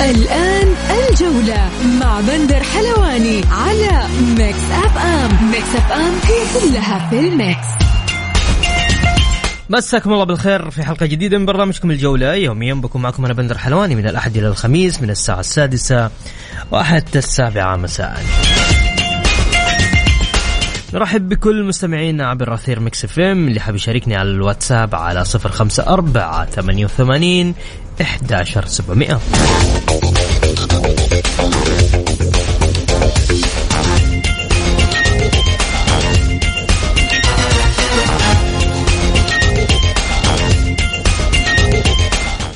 الآن الجولة مع بندر حلواني على Mix FM Mix FM هي كلها في ال Mix مساكم الله بالخير في حلقة جديدة من برنامجكم الجولة. يوميا بكون معكم أنا بندر حلواني من الأحد إلى الخميس من الساعة السادسة وحتى السابعة مساء. نرحب بكل مستمعينا عبر أثير Mix FM اللي حاب يشاركني على الواتساب على صفر خمسة أربعة ثمانية وثمانين إحداشر سبعمائة.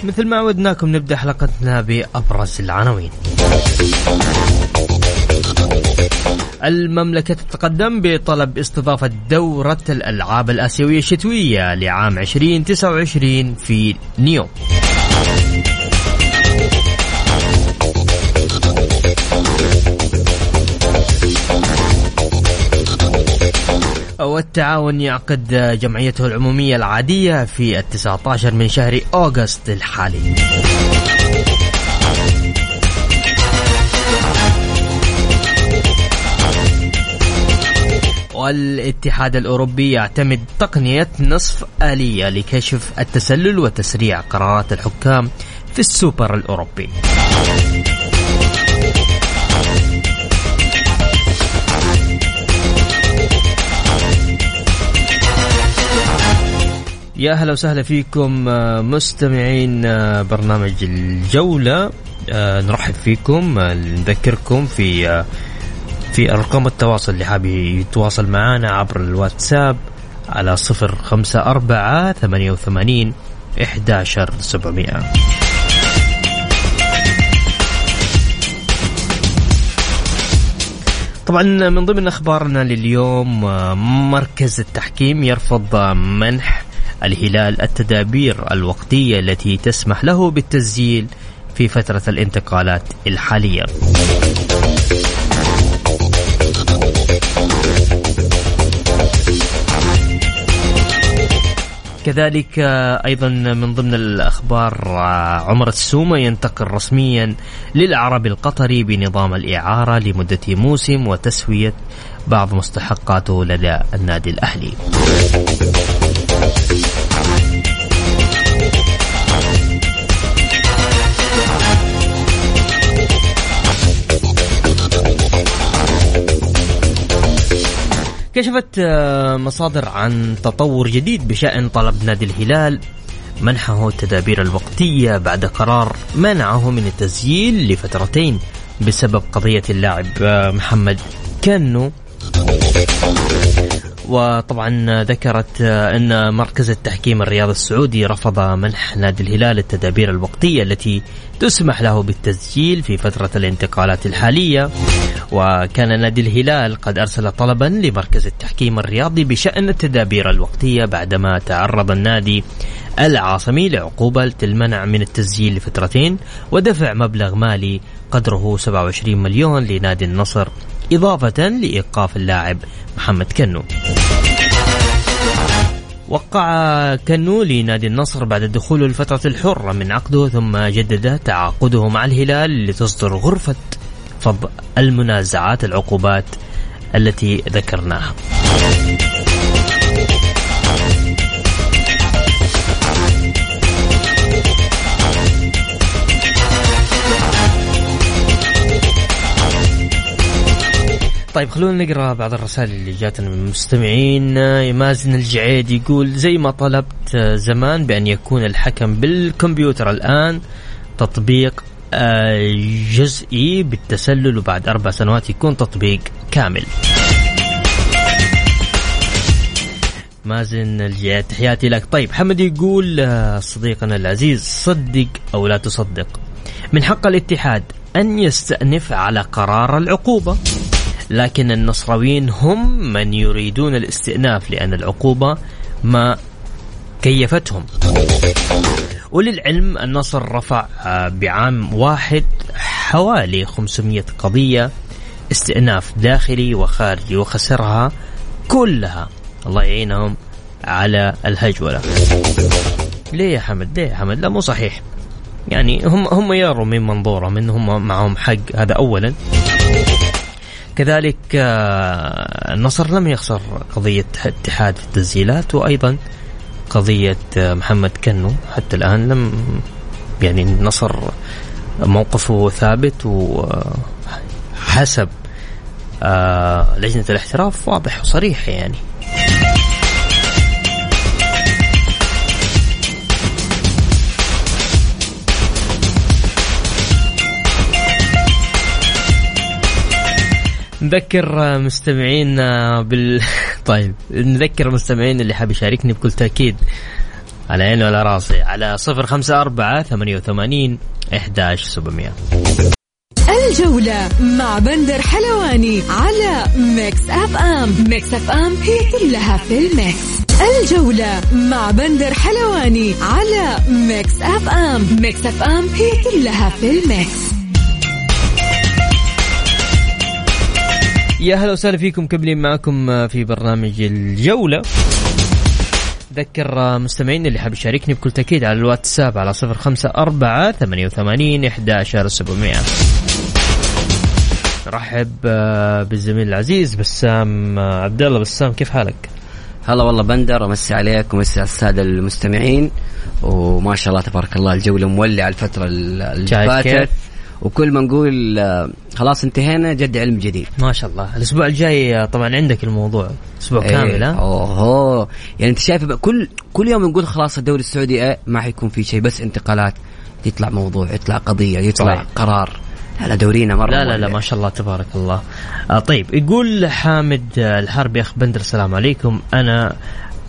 مثل ما عودناكم نبدأ حلقتنا بأبرز العناوين. المملكة تتقدم بطلب استضافة دورة الألعاب الآسيوية الشتوية لعام 2029 في نيو والتعاون يعقد جمعيته العمومية العادية في التسعة عشر من شهر أوغست الحالي. والاتحاد الأوروبي يعتمد تقنية نصف آلية لكشف التسلل وتسريع قرارات الحكام في السوبر الأوروبي. يا هلا وسهلا فيكم آه، مستمعين آه، برنامج الجولة. آه، نرحب فيكم نذكركم في في أرقام التواصل اللي حاب يتواصل معنا عبر الواتساب على صفر خمسة أربعة ثمانية وثمانين إحداشر سبعمائة طبعا من ضمن أخبارنا لليوم مركز التحكيم يرفض منح الهلال التدابير الوقتية التي تسمح له بالتسجيل في فترة الانتقالات الحالية. كذلك أيضا من ضمن الأخبار عمر السومة ينتقل رسميا للعرب القطري بنظام الإعارة لمدة موسم وتسوية بعض مستحقاته لدى النادي الأهلي. كشفت آه، مصادر عن تطور جديد بشأن طلب نادي الهلال منحه التدابير الوقتية بعد قرار منعه من التسجيل لفترتين بسبب قضية اللاعب آه، محمد كانو وطبعا ذكرت أن مركز التحكيم الرياضي السعودي رفض منح نادي الهلال التدابير الوقتية التي تسمح له بالتسجيل في فترة الانتقالات الحالية. وكان نادي الهلال قد أرسل طلبا لمركز التحكيم الرياضي بشأن التدابير الوقتية بعدما تعرض النادي العاصمي لعقوبة المنع من التسجيل لفترتين ودفع مبلغ مالي قدره 27 مليون لنادي النصر. إضافة لإيقاف اللاعب محمد كنو. وقع كنو لنادي النصر بعد دخوله الفترة الحرة من عقده ثم جدد تعاقده مع الهلال لتصدر غرفة فض المنازعات العقوبات التي ذكرناها. طيب خلونا نقرأ بعض الرسائل اللي جاتنا من المستمعين مازن الجعيد يقول زي ما طلبت زمان بأن يكون الحكم بالكمبيوتر الآن تطبيق آه، جزئي بالتسلل وبعد أربع سنوات يكون تطبيق كامل. مازن الجياد تحياتي لك. طيب حمد يقول آه، صديقنا العزيز صدق أو لا تصدق من حق الاتحاد أن يستأنف على قرار العقوبة. لكن النصراويين هم من يريدون الاستئناف لأن العقوبة ما كيفتهم. وللعلم النصر رفع آه، بعام واحد حوالي 500 قضية استئناف داخلي وخارجي وخسرها كلها. الله يعينهم على الهجولة. ليه يا حمد؟ ليه يا حمد؟ لا مو صحيح. يعني هم هم يروا من منظورهم انهم معهم حق. هذا اولا. كذلك آه، النصر لم يخسر قضية اتحاد في التسجيلات وأيضا قضية آه، محمد كنو حتى الآن لم يعني النصر موقفه ثابت وحسب آه، لجنة الاحتراف واضح وصريح يعني. نذكر مستمعينا بال... طيب نذكر مستمعين اللي حاب يشاركني بكل تأكيد. على عيني وعلى راسي. على صفر خمسة أربعة ثمانية وثمانين إحداش سبعمية. الجولة مع بندر حلواني على ميكس أف أم. ميكس أف أم هي كلها في الميكس. الجولة مع بندر حلواني على ميكس أف أم. ميكس أف أم هي كلها في الميكس. يا هلا وسهلا فيكم كملين معكم في برنامج الجولة. ذكر مستمعين اللي حاب يشاركني بكل تأكيد على الواتساب على صفر خمسة أربعة ثمانية وثمانين إحداشر سبعمية. رحب بالزميل العزيز بسام عبد الله. بسام كيف حالك؟ هلا والله بندر أمسي عليك ومسي على السادة المستمعين. وما شاء الله تبارك الله الجولة مولعة الفترة اللي فاتت. وكل ما نقول آه، خلاص انتهينا جد علم جديد. ما شاء الله. الأسبوع الجاي طبعا عندك الموضوع. أسبوع إيه. كامل ها؟ اوه يعني أنت شايف كل كل يوم نقول خلاص الدوري السعودي إيه ما حيكون في شيء بس انتقالات. يطلع موضوع يطلع قضية يطلع صحيح. قرار. لا دورينا مرة لا لا لا ما شاء الله تبارك الله. آه طيب يقول حامد الحربي أخ بندر السلام عليكم. أنا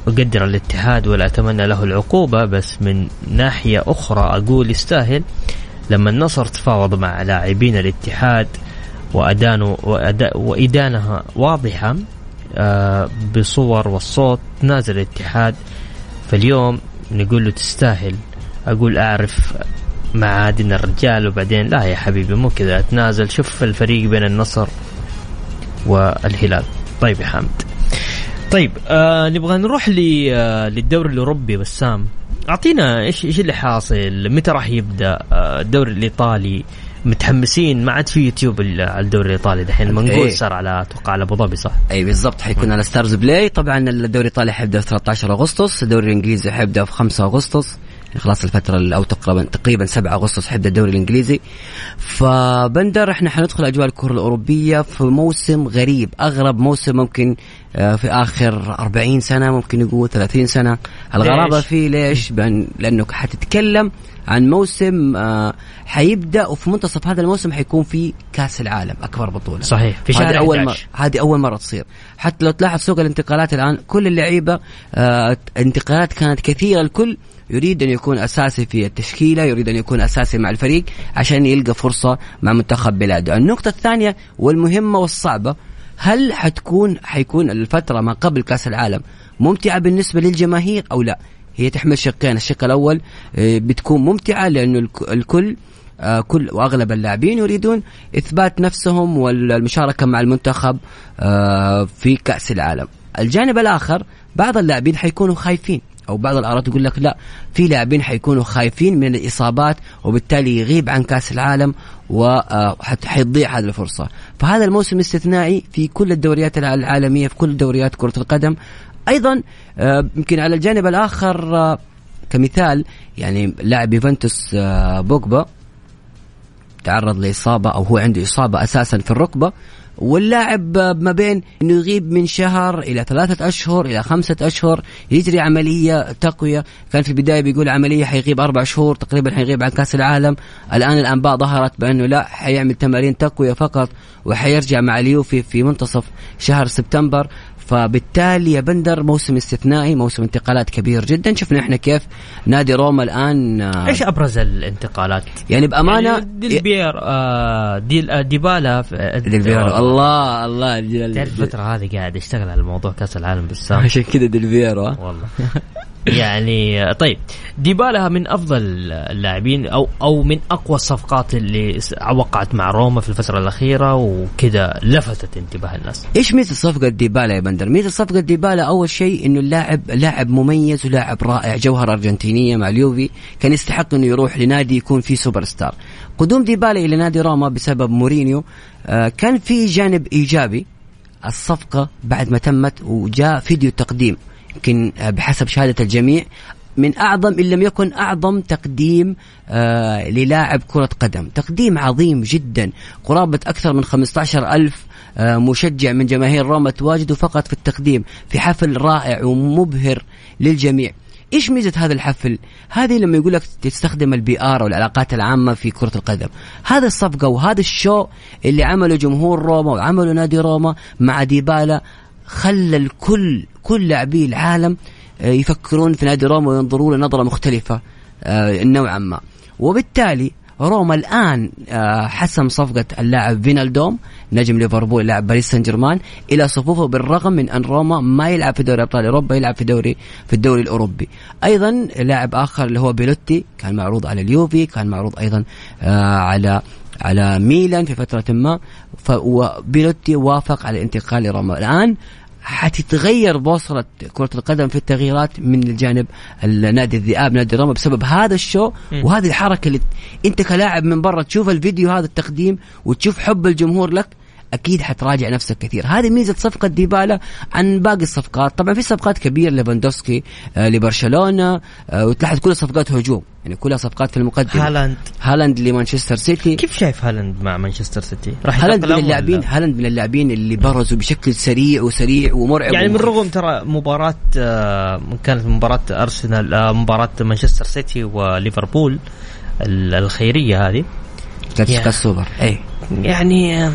أقدر الاتحاد ولا أتمنى له العقوبة بس من ناحية أخرى أقول يستاهل. لما النصر تفاوض مع لاعبين الاتحاد وأدانه وإدانها واضحة آه، بصور والصوت نازل الاتحاد فاليوم نقول له تستاهل. أقول أعرف معادن الرجال وبعدين لا يا حبيبي مو كذا اتنازل شوف الفريق بين النصر والهلال. طيب يا حامد طيب آه نبغى نروح آه للدوري الأوروبي بسام أعطينا إيش إيش اللي حاصل؟ متى راح يبدأ؟ آه الدوري الإيطالي متحمسين؟ ما عاد في يوتيوب على الدوري الإيطالي دحين. منقول إيه. صار على أتوقع على أبو ظبي صح؟ أي بالضبط حيكون على ستارز بلاي طبعا الدوري الإيطالي حيبدأ في 13 أغسطس الدوري الإنجليزي حيبدأ في 5 أغسطس. خلاص الفترة أو تقريبا تقريبا 7 أغسطس حيبدأ الدوري الإنجليزي. فبندر إحنا حندخل أجواء الكرة الأوروبية في موسم غريب أغرب موسم ممكن في آخر 40 سنة ممكن نقول 30 سنة. الغرابة فيه ليش؟ لأنه حتتكلم عن موسم آه، حيبدأ وفي منتصف هذا الموسم حيكون في كأس العالم أكبر بطولة. صحيح في شهر أول مره هذه أول مرة تصير. حتى لو تلاحظ سوق الانتقالات الآن كل اللعيبة آه انتقالات كانت كثيرة. الكل يريد أن يكون أساسي في التشكيلة يريد أن يكون أساسي مع الفريق عشان يلقى فرصة مع منتخب بلاده. النقطة الثانية والمهمة والصعبة هل حتكون حيكون الفترة ما قبل كأس العالم ممتعة بالنسبة للجماهير أو لا هي تحمل شقين الشق الأول آه، بتكون ممتعة لأنه الكل آه، كل وأغلب اللاعبين يريدون إثبات نفسهم والمشاركة مع المنتخب آه، في كأس العالم. الجانب الآخر بعض اللاعبين حيكونوا خايفين أو بعض الاراء تقول لك لا في لاعبين حيكونوا خايفين من الإصابات وبالتالي يغيب عن كأس العالم وحتضيع هذه الفرصة. فهذا الموسم استثنائي في كل الدوريات العالمية في كل دوريات كرة القدم. أيضا آه، يمكن على الجانب الآخر آه، كمثال يعني لاعب يوفنتوس آه، بوجبا تعرض لإصابة أو هو عنده إصابة أساسا في الركبة. واللاعب ما بين إنه يغيب من شهر إلى ثلاثة أشهر إلى خمسة أشهر يجري عملية تقوية. كان في البداية بيقول عملية حيغيب أربع شهور تقريبا حيغيب عن كأس العالم. الآن الأنباء ظهرت بأنه لا حيعمل تمارين تقوية فقط وحيرجع مع اليوفي في منتصف شهر سبتمبر. فبالتالي يا بندر موسم استثنائي موسم انتقالات كبير جدا. شفنا إحنا كيف نادي روما الآن آه إيش أبرز الانتقالات؟ يعني بأمانة يعني ديل بير آه ديل آه ديبالا ديل بير. الله الله تعرف الفترة هذه قاعد اشتغل على موضوع كاس العالم يا بسام عشان كذا ديل بير والله. يعني طيب ديبالا من أفضل اللاعبين أو أو من أقوى الصفقات اللي وقعت مع روما في الفترة الأخيرة وكذا لفتت انتباه الناس. إيش ميزة صفقة ديبالا يا بندر؟ ميزة صفقة ديبالا أول شيء إنه اللاعب لاعب مميز ولاعب رائع جوهره أرجنتينية مع اليوفي كان يستحق إنه يروح لنادي يكون فيه سوبر ستار. قدوم ديبالا إلى نادي روما بسبب مورينيو آه، كان في جانب إيجابي الصفقة بعد ما تمت وجاء فيديو تقديم يمكن بحسب شهادة الجميع من أعظم إن لم يكن أعظم تقديم آه للاعب كرة قدم. تقديم عظيم جدا. قرابة أكثر من 15 ألف آه مشجع من جماهير روما تواجدوا فقط في التقديم في حفل رائع ومبهر للجميع. إيش ميزة هذا الحفل؟ هذه لما يقول لك تستخدم ال PR والعلاقات العامة في كرة القدم، هذا الصفقة وهذا ال show اللي عمله جمهور روما وعمله نادي روما مع ديبالا خلى الكل كل لاعبي العالم آه، يفكرون في نادي روما وينظروا له نظره مختلفة آه، نوعا ما. وبالتالي روما الآن آه، حسم صفقة اللاعب فينالدوم نجم ليفربول لاعب باريس سان جيرمان إلى صفوفه بالرغم من أن روما ما يلعب في دوري أبطال أوروبا يلعب في دوري في الدوري الأوروبي. أيضا لاعب آخر اللي هو بيلوتي كان معروض على اليوفي كان معروض أيضا على على ميلان في فترة ما وبيلوتي وافق على الانتقال لروما الآن حتتغير بوصلة كرة القدم في التغييرات من الجانب النادي الذئاب نادي روما بسبب هذا الشو وهذه الحركة اللي انت كلاعب من برا تشوف الفيديو هذا التقديم وتشوف حب الجمهور لك أكيد حتراجع نفسك كثير. هذه ميزة صفقة ديبالا عن باقي الصفقات. طبعا في صفقات كبيرة ليفاندوفسكي آه لبرشلونة آه وتلاحظ كلها صفقات هجوم. يعني كلها صفقات في المقدمة. هالاند. هالاند لمانشستر سيتي. كيف شايف هالاند مع مانشستر سيتي؟ راح هالاند من اللاعبين هالاند من اللاعبين اللي برزوا بشكل سريع وسريع ومرعب يعني من رغم ترى مباراة آه كانت مباراة أرسنال آه مباراة مانشستر سيتي وليفربول الخيرية هذه. كانت السوبر اي يعني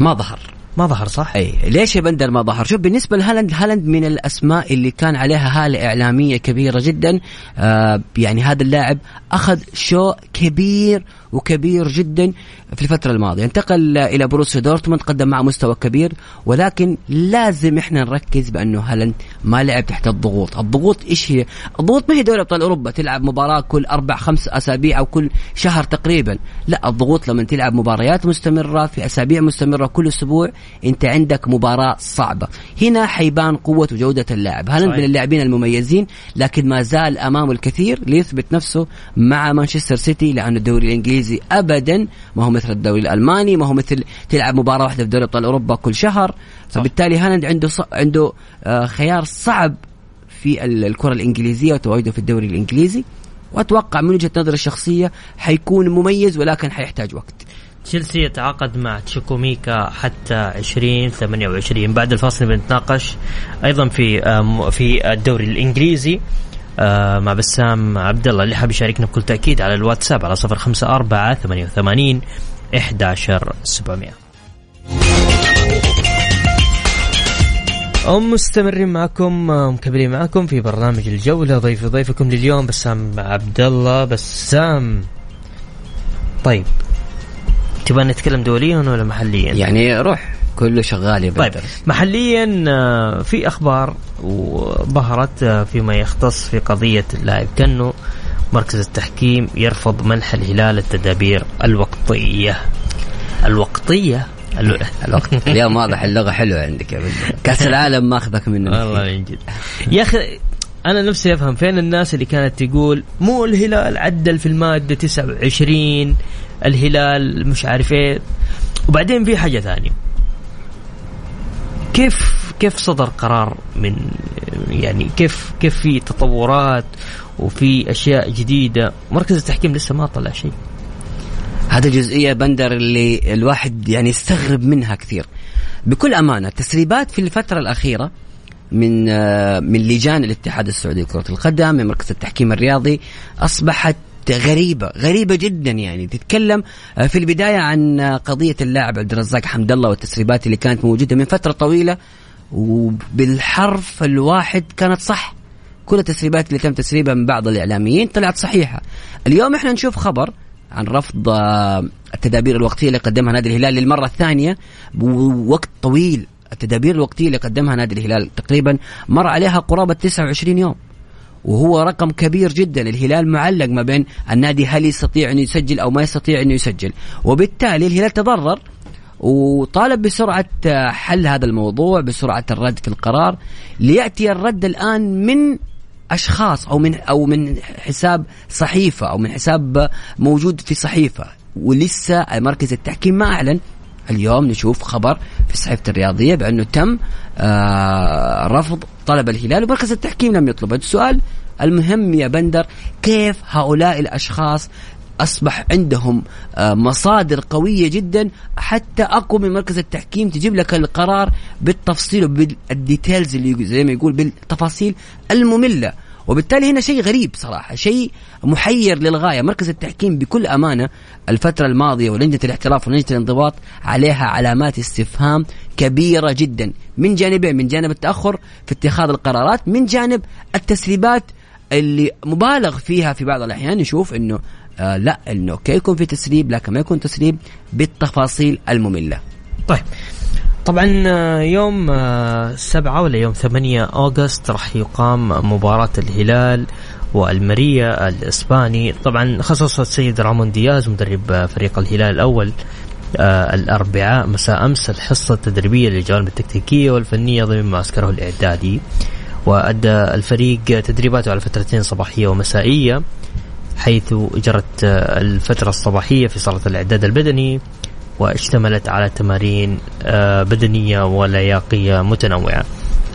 ما ظهر. ما ظهر صح؟ اي ليش يا بندر ما ظهر؟ شوف بالنسبة لهالاند هالاند من الأسماء اللي كان عليها هالة إعلامية كبيرة جدا آه يعني هذا اللاعب أخذ show كبير وكبير جدا في الفترة الماضية. انتقل إلى بوروسيا دورتموند قدم مع مستوى كبير ولكن لازم إحنا نركز بأنه هالاند ما لعب تحت الضغوط. الضغوط إيش هي؟ الضغوط ما هي دوري أبطال أوروبا تلعب مباراة كل أربع خمس أسابيع أو كل شهر تقريبا. لا الضغوط لما تلعب مباريات مستمرة في أسابيع مستمرة كل أسبوع أنت عندك مباراة صعبة. هنا حيبان قوة وجودة اللاعب. هالاند من اللاعبين المميزين؟ لكن ما زال أمامه الكثير ليثبت نفسه مع مانشستر سيتي لأنه الدوري الإنجليزي أبدا ما هو مثل الدوري الألماني ما هو مثل تلعب مباراة واحدة في دوري أبطال أوروبا كل شهر. فبالتالي هالاند عنده ص... عنده آه خيار صعب في الكرة الإنجليزية وتواجده في الدوري الإنجليزي. وأتوقع من وجهة نظري الشخصية حيكون مميز ولكن حيحتاج وقت. تشيلسي يتعاقد مع تشيكوميكا حتى 2028 بعد الفاصل بنتناقش أيضا في في الدوري الإنجليزي. آه، مع بسام عبد الله اللي حاب يشاركنا بكل تأكيد على الواتساب على 054 88 11700 أم مستمرين معكم مكملين معكم في برنامج الجولة. ضيف ضيفكم لليوم بسام عبد الله بسام طيب تبغى نتكلم دوليا ولا محليا؟ يعني روح كله شغال يا طيب محليا آه، في أخبار وظهرت آه، فيما يختص في قضية اللاعب كنو مركز التحكيم يرفض منح الهلال التدابير الوقتية. الوقتية؟ الوقت اليوم واضح اللغة حلوة عندك يا كأس العالم ماخذك منه والله من جد يا أخي أنا نفسي أفهم فين الناس اللي كانت تقول مو الهلال عدل في المادة 29 الهلال مش عارف إيه. وبعدين في حاجة ثانية. كيف كيف صدر قرار من يعني كيف كيف في تطورات وفي أشياء جديدة. مركز التحكيم لسه ما طلع شيء. هذا جزئية بندر اللي الواحد يعني يستغرب منها كثير. بكل أمانة التسريبات في الفترة الأخيرة من من لجان الاتحاد السعودي لكرة القدم من مركز التحكيم الرياضي أصبحت غريبة غريبة جدا يعني. تتكلم في البداية عن قضية اللاعب عبد الرزاق حمد الله والتسريبات اللي كانت موجودة من فترة طويلة وبالحرف الواحد كانت صح. كل التسريبات اللي تم تسريبها من بعض الإعلاميين طلعت صحيحة. اليوم إحنا نشوف خبر عن رفض آه، التدابير الوقتية اللي قدمها نادي الهلال للمرة الثانية بوقت طويل التدابير الوقتية اللي قدمها نادي الهلال تقريبا مر عليها قرابة 29 يوم. وهو رقم كبير جدا. الهلال معلق ما بين النادي هل يستطيع إنه يسجل أو ما يستطيع إنه يسجل. وبالتالي الهلال تضرر وطالب بسرعة حل هذا الموضوع بسرعة الرد في القرار. ليأتي الرد الآن من أشخاص أو من أو من حساب صحيفة أو من حساب موجود في صحيفة. ولسه مركز التحكيم ما أعلن. اليوم نشوف خبر في صحيفة الرياضية بأنه تم آه رفض طلب الهلال ومركز التحكيم لم يطلب. السؤال المهم يا بندر كيف هؤلاء الأشخاص أصبح عندهم آه، مصادر قوية جدا حتى أقوى من مركز التحكيم تجيب لك القرار بالتفصيل وبالديتيلز اللي زي ما يقول بالتفاصيل المملة. وبالتالي هنا شيء غريب صراحة شيء محير للغاية. مركز التحكيم بكل أمانة الفترة الماضية ولجنة الاحتراف ولجنة الانضباط عليها علامات استفهام كبيرة جدا. من جانبين من جانب التأخر في اتخاذ القرارات من جانب التسريبات اللي مبالغ فيها في بعض الأحيان. نشوف إنه آه لا إنه أوكي يكون في تسريب لكن ما يكون تسريب بالتفاصيل المملة. طيب. طبعا آه، يوم آه، سبعة ولا يوم ثمانية أوغست راح يقام مباراة الهلال والمريا الإسباني. طبعا خصص السيد رامون دياز مدرب آه، فريق الهلال الأول آه الأربعاء مساء أمس الحصة التدريبية للجوانب التكتيكية والفنية ضمن معسكره الإعدادي. وأدى الفريق تدريباته على فترتين صباحية ومسائية. حيث جرت الفترة الصباحية في صالة الإعداد البدني واشتملت على تمارين آه، بدنية ولياقية متنوعة.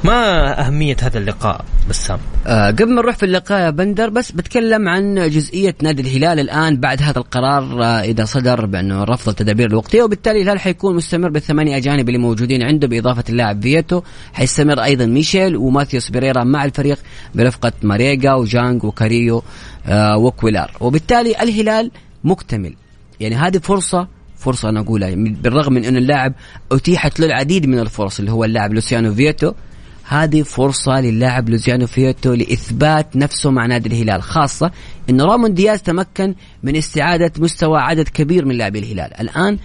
ما أهمية هذا اللقاء بسام؟ آه قبل ما نروح في اللقاء يا بندر بس بتكلم عن جزئية نادي الهلال الآن بعد هذا القرار آه إذا صدر بأنه رفض التدابير الوقتية وبالتالي الهلال حيكون مستمر بالثمانية أجانب اللي موجودين عنده بإضافة اللاعب فيتو. حيستمر أيضا ميشيل وماتيوس بيريرا مع الفريق برفقة ماريجا وجانغ وكاريو آه وكويلار. وبالتالي الهلال مكتمل. يعني هذه فرصة فرصة أنا أقولها بالرغم من أن اللاعب أتيحت له العديد من الفرص اللي هو اللاعب لوسيانو فيتو. هذه فرصة للاعب لوسيانو فيتو لإثبات نفسه مع نادي الهلال خاصة أن رامون دياز تمكن من استعادة مستوى عدد كبير من لاعبي الهلال. الآن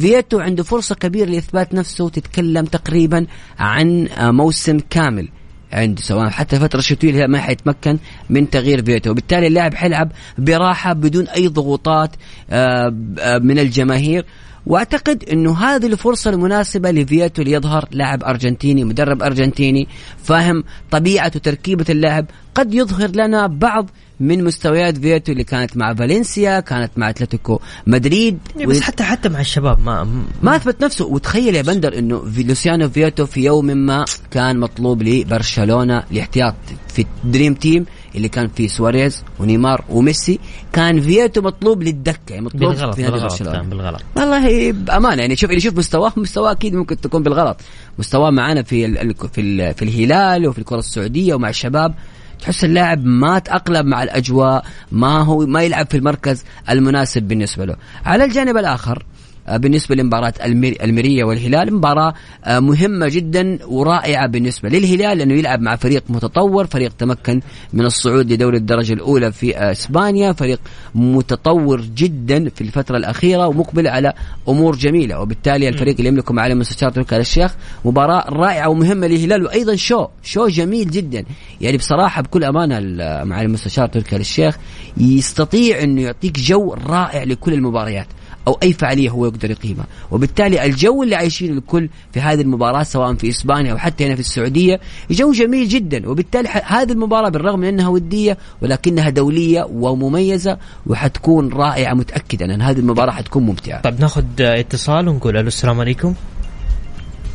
فيتو عنده فرصة كبيرة لإثبات نفسه تتكلم تقريبا عن موسم كامل عنده سواء حتى الفترة الشتوية ما حيتمكن من تغيير فيتو وبالتالي اللاعب حيلعب براحة بدون أي ضغوطات آه، آه، من الجماهير. وأعتقد إنه هذه الفرصة المناسبة لفيتو ليظهر لاعب أرجنتيني مدرب أرجنتيني فاهم طبيعة وتركيبة اللاعب قد يظهر لنا بعض من مستويات فيتو اللي كانت مع فالنسيا كانت مع أتلتيكو مدريد. إيه، بس و... حتى حتى مع الشباب ما ما أثبت نفسه. وتخيل يا بندر إنه في لوسيانو فيتو في يوم ما كان مطلوب لبرشلونة لاحتياط في dream team اللي كان فيه سواريز ونيمار وميسي. كان فيتو مطلوب للدكة يعني مطلوب بالغلط في نادي برشلونة. بالغلط. والله بأمانة يعني شوف اللي يشوف مستواه مستواه أكيد ممكن تكون بالغلط. مستواه معنا في ال في ال في الهلال وفي الكرة السعودية ومع الشباب. تحس اللاعب ما تأقلم مع الأجواء ما هو ما يلعب في المركز المناسب بالنسبة له. على الجانب الآخر بالنسبة لمباراة ألميريا والهلال مباراة آه، مهمة جدا ورائعة بالنسبة للهلال لأنه يلعب مع فريق متطور فريق تمكن من الصعود لدوري الدرجة الأولى في آه، إسبانيا فريق متطور جدا في الفترة الأخيرة ومقبل على أمور جميلة وبالتالي الفريق اللي يملكه معالي مستشار تركي الشيخ مباراة رائعة ومهمة للهلال وأيضا شو شو جميل جدا. يعني بصراحة بكل أمانة معالي المستشار تركي الشيخ يستطيع أنه يعطيك جو رائع لكل المباريات. أو أي فعالية هو يقدر يقيمها. وبالتالي الجو اللي عايشينه الكل في هذه المباراة سواء في إسبانيا أو حتى هنا في السعودية جو جميل جدا. وبالتالي هذه المباراة بالرغم من أنها ودية ولكنها دولية ومميزة وحتكون رائعة متاكد أن هذه المباراة حتكون ممتعة. طيب ناخذ اتصال ونقول ألو السلام عليكم.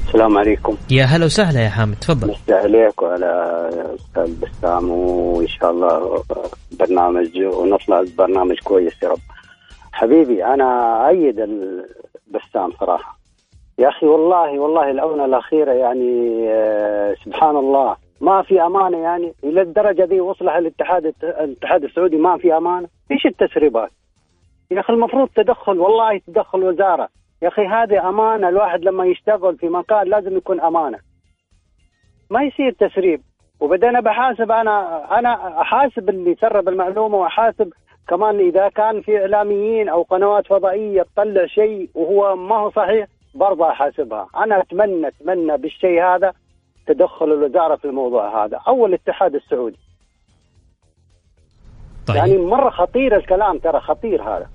السلام عليكم. يا هلا وسهلا يا حامد تفضل. مساء عليك وعلى أستاذ بسام وإن شاء الله برنامج ونطلع برنامج كويس يا رب. حبيبي أنا أيد البسام صراحة. يا أخي والله والله الأونة الأخيرة يعني آه، سبحان الله. ما في أمانة يعني إلى الدرجة دي وصلها الاتحاد الاتحاد السعودي ما في أمانة. إيش التسريبات؟ يا أخي المفروض تدخل والله تدخل وزارة. يا أخي هذه أمانة الواحد لما يشتغل في مكان لازم يكون أمانة. ما يصير تسريب. وبدأنا بحاسب أنا أنا أحاسب اللي سرب المعلومة وأحاسب كمان إذا كان في إعلاميين أو قنوات فضائية تطلع شيء وهو ما هو صحيح برضه أحاسبها. أنا اتمنى أتمنى بالشيء هذا تدخل الوزارة في الموضوع هذا. أو الاتحاد السعودي. طيب. يعني مرة خطير الكلام ترى خطير هذا.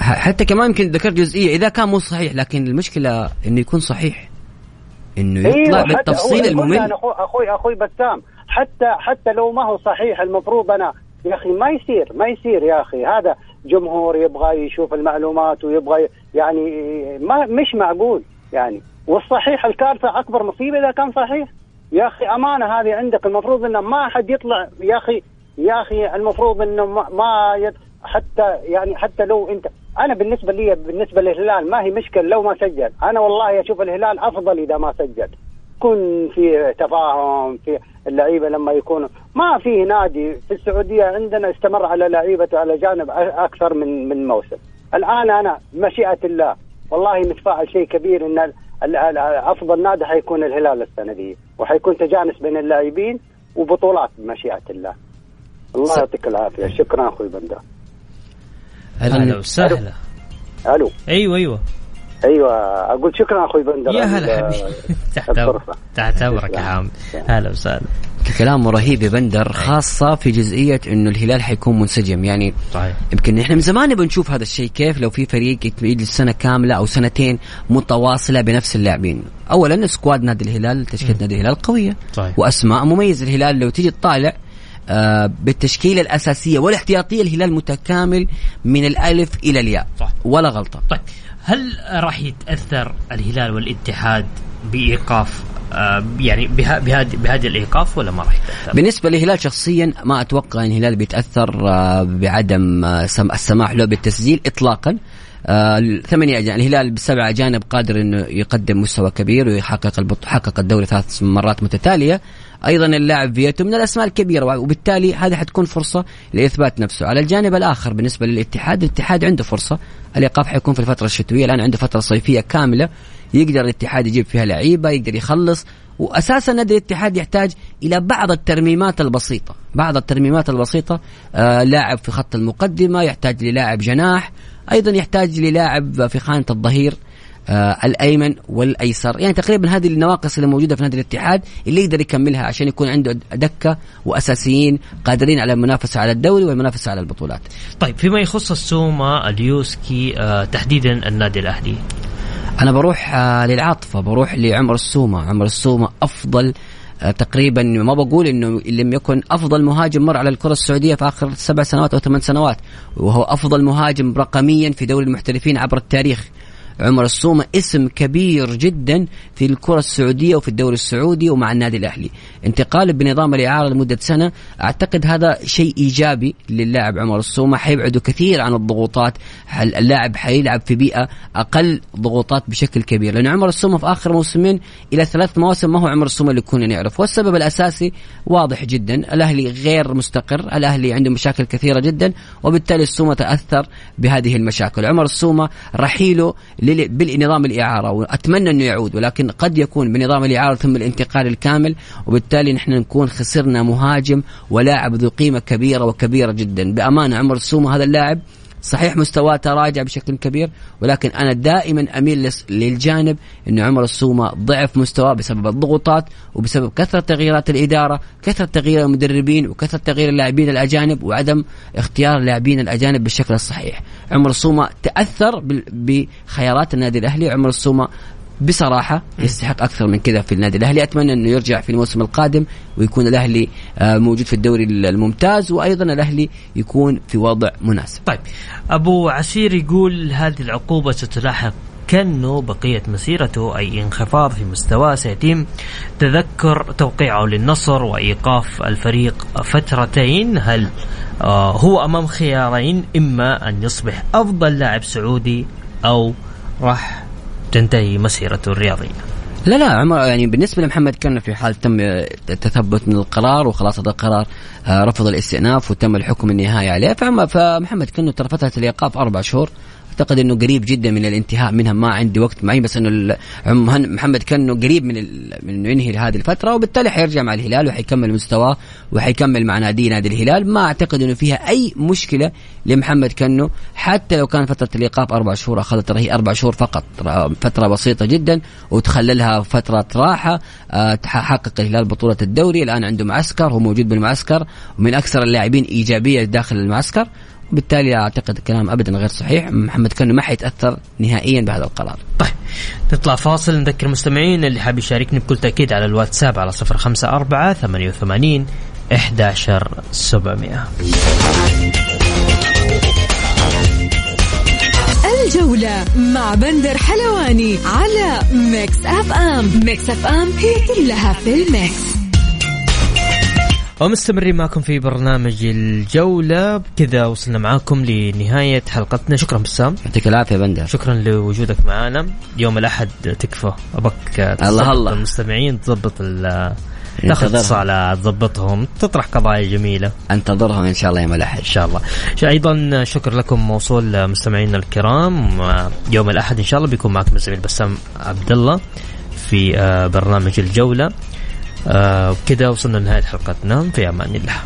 حتى كمان يمكن ذكرت جزئية إذا كان مو صحيح لكن المشكلة إنه يكون صحيح. إنه يطلع أيوة بالتفصيل الممل. أخوي أخوي أخوي بسام حتى حتى لو ما هو صحيح المفروض أنا يا أخي ما يصير ما يصير يا أخي. هذا جمهور يبغى يشوف المعلومات ويبغى يعني ما مش معقول يعني. والصحيح الكارثة أكبر مصيبة إذا كان صحيح. يا أخي أمانة هذه عندك. المفروض إنه ما حد يطلع يا أخي يا أخي المفروض إنه ما, حتى يعني حتى لو انت أنا بالنسبة لي بالنسبة للهلال ما هي مشكلة لو ما سجل. أنا والله أشوف الهلال أفضل إذا ما سجل. يكون في تفاهم في اللعيبة لما يكونوا ما في نادي في السعودية عندنا استمر على لعيبته على جانب أكثر من من موسم. الآن أنا مشيئة الله والله متفائل شيء كبير إن أفضل نادي حيكون الهلال السنة دي وحيكون تجانس بين اللاعبين وبطولات بمشيئه الله. الله يعطيك العافية. شكرا أخوي بندر. أهلا وسهلا. ألو. أيوه أيوه. أيوه أقول شكرا أخوي بندر. يا هلا حبيبي. تحت تحت أمرك يا حامد هلا وسهلا. كلامه رهيب يا بندر خاصة في جزئية إنه الهلال حيكون منسجم. يعني صحيح. يمكن إحنا من زمان نبغى نشوف هذا الشيء كيف لو في فريق يجلس سنة كاملة أو سنتين متواصلة بنفس اللاعبين. اولا سكواد نادي الهلال تشكيلة نادي الهلال قوية صحيح. وأسماء مميزة. الهلال لو تيجي تطالع آه بالتشكيلة الأساسية والاحتياطية الهلال متكامل من الألف إلى الياء. صح. ولا غلطة. طيب. هل راح يتأثر الهلال والاتحاد بإيقاف آه يعني بهذه بهذا الإيقاف ولا ما راح؟ بالنسبة للهلال شخصيا ما أتوقع إن الهلال بيتأثر آه بعدم آه السماح له بالتسجيل اطلاقا آه ثمانية أجانب الهلال بسبع أجانب قادر أنه يقدم مستوى كبير ويحقق حقق الدوري ثلاث مرات متتالية. أيضا اللاعب فيتو من الأسماء الكبيرة وبالتالي هذه حتكون فرصة لإثبات نفسه. على الجانب الآخر بالنسبة للاتحاد الاتحاد عنده فرصة. الإيقاف حيكون في الفترة الشتوية الآن عنده فترة صيفية كاملة. يقدر الاتحاد يجيب فيها لعيبة يقدر يخلص. واساسا نادي الاتحاد يحتاج إلى بعض الترميمات البسيطة. بعض الترميمات البسيطة آه لاعب في خط المقدمة يحتاج للاعب جناح. أيضا يحتاج للاعب في خانة الظهير آه الأيمن والأيسر. يعني تقريبا هذه النواقص اللي موجودة في نادي الاتحاد اللي يقدر يكملها عشان يكون عنده دكة وأساسيين قادرين على المنافسة على الدوري والمنافسة على البطولات. طيب فيما يخص السوما اليوسكي آه تحديدا النادي الأهلي. أنا بروح آه للعاطفة بروح لعمر السومة. عمر السومة أفضل تقريبا ما بقول إنه لم يكن أفضل مهاجم مر على الكرة السعودية في آخر سبع سنوات أو ثمان سنوات وهو أفضل مهاجم رقميا في دوري المحترفين عبر التاريخ. عمر الصومة اسم كبير جدا في الكرة السعودية وفي الدوري السعودي ومع النادي الأهلي. انتقاله بنظام الإعارة لمدة سنة أعتقد هذا شيء إيجابي للاعب عمر الصومة حيبعده كثير عن الضغوطات. اللاعب حيلعب في بيئة أقل ضغوطات بشكل كبير. لأن عمر الصومة في آخر موسمين إلى ثلاث مواسم ما هو عمر الصومة اللي كنا نعرف. والسبب الأساسي واضح جدا. الأهلي غير مستقر. الأهلي عنده مشاكل كثيرة جدا وبالتالي الصومة تأثر بهذه المشاكل. عمر الصومة رحيله بنظام الإعارة وأتمنى أنه يعود ولكن قد يكون بنظام الإعارة ثم الانتقال الكامل وبالتالي نحن نكون خسرنا مهاجم ولاعب ذو قيمة كبيرة وكبيرة جدا. بأمانة عمر السومه هذا اللاعب صحيح مستواه تراجع بشكل كبير ولكن أنا دائما أميل للجانب انه عمر السومة ضعف مستواه بسبب الضغوطات وبسبب كثرة تغييرات الإدارة، كثرة تغيير المدربين وكثرة تغيير اللاعبين الأجانب وعدم اختيار اللاعبين الأجانب بالشكل الصحيح. عمر السومة تأثر بخيارات النادي الأهلي، عمر السومة بصراحة يستحق أكثر من كذا في النادي. الأهلي أتمنى إنه يرجع في الموسم القادم ويكون الأهلي آه، موجود في الدوري الممتاز وأيضا الأهلي يكون في وضع مناسب. طيب أبو عسير يقول هذه العقوبة ستلاحق كأنه بقية مسيرته أي انخفاض في مستواه سيتم تذكر توقيعه للنصر وإيقاف الفريق فترتين. هل آه هو أمام خيارين إما أن يصبح أفضل لاعب سعودي أو راح تنتهي مسيرته الرياضية. لا لا عمر يعني بالنسبة لمحمد كان في حال تم التثبت من القرار وخلاص هذا القرار آه، رفض الاستئناف وتم الحكم النهائي عليه. فمحمد كنو ترى فتره الإيقاف أربع شهور. أعتقد إنه قريب جدا من الانتهاء منها ما عندي وقت معين بس إنه محمد كنو قريب من من إنه ينهي هذه الفترة وبالتالي حيرجع مع الهلال وحيكمل مستواه وحيكمل مع نادي نادي الهلال. ما أعتقد إنه فيها أي مشكلة لمحمد كنو حتى لو كان فترة الايقاف أربع شهور أخذت هي أربع شهور فقط فترة بسيطة جدا وتخللها فترة راحة آه، حقق الهلال بطولة الدوري. الآن عنده معسكر هو موجود بالمعسكر ومن أكثر اللاعبين إيجابية داخل المعسكر. وبالتالي أعتقد الكلام ابدا غير صحيح. محمد كنو ما حيتأثر نهائيا بهذا القرار. طيب نطلع فاصل. نذكر المستمعين اللي حاب يشاركني بكل تأكيد على الواتساب على 054 88 11700 الجولة مع بندر حلواني على Mix FM. Mix FM هي كلها في ال mix. ومستمرين معكم في برنامج الجولة. بكذا وصلنا معاكم لنهاية حلقتنا. شكرا بسام. يعطيك العافية بندر. شكرا لوجودك معنا يوم الأحد تكفى. أبك الله الله. المستمعين تضبط تاخذ صالة تضبطهم. تطرح قضايا جميلة. انتظرهم إن شاء الله يوم الأحد. إن شاء الله. أيضا شكر لكم موصول مستمعينا الكرام. يوم الأحد إن شاء الله بيكون معكم الزميل بسام عبد الله في آه، برنامج الجولة. آه كذا وصلنا لنهاية حلقتنا في أمان الله.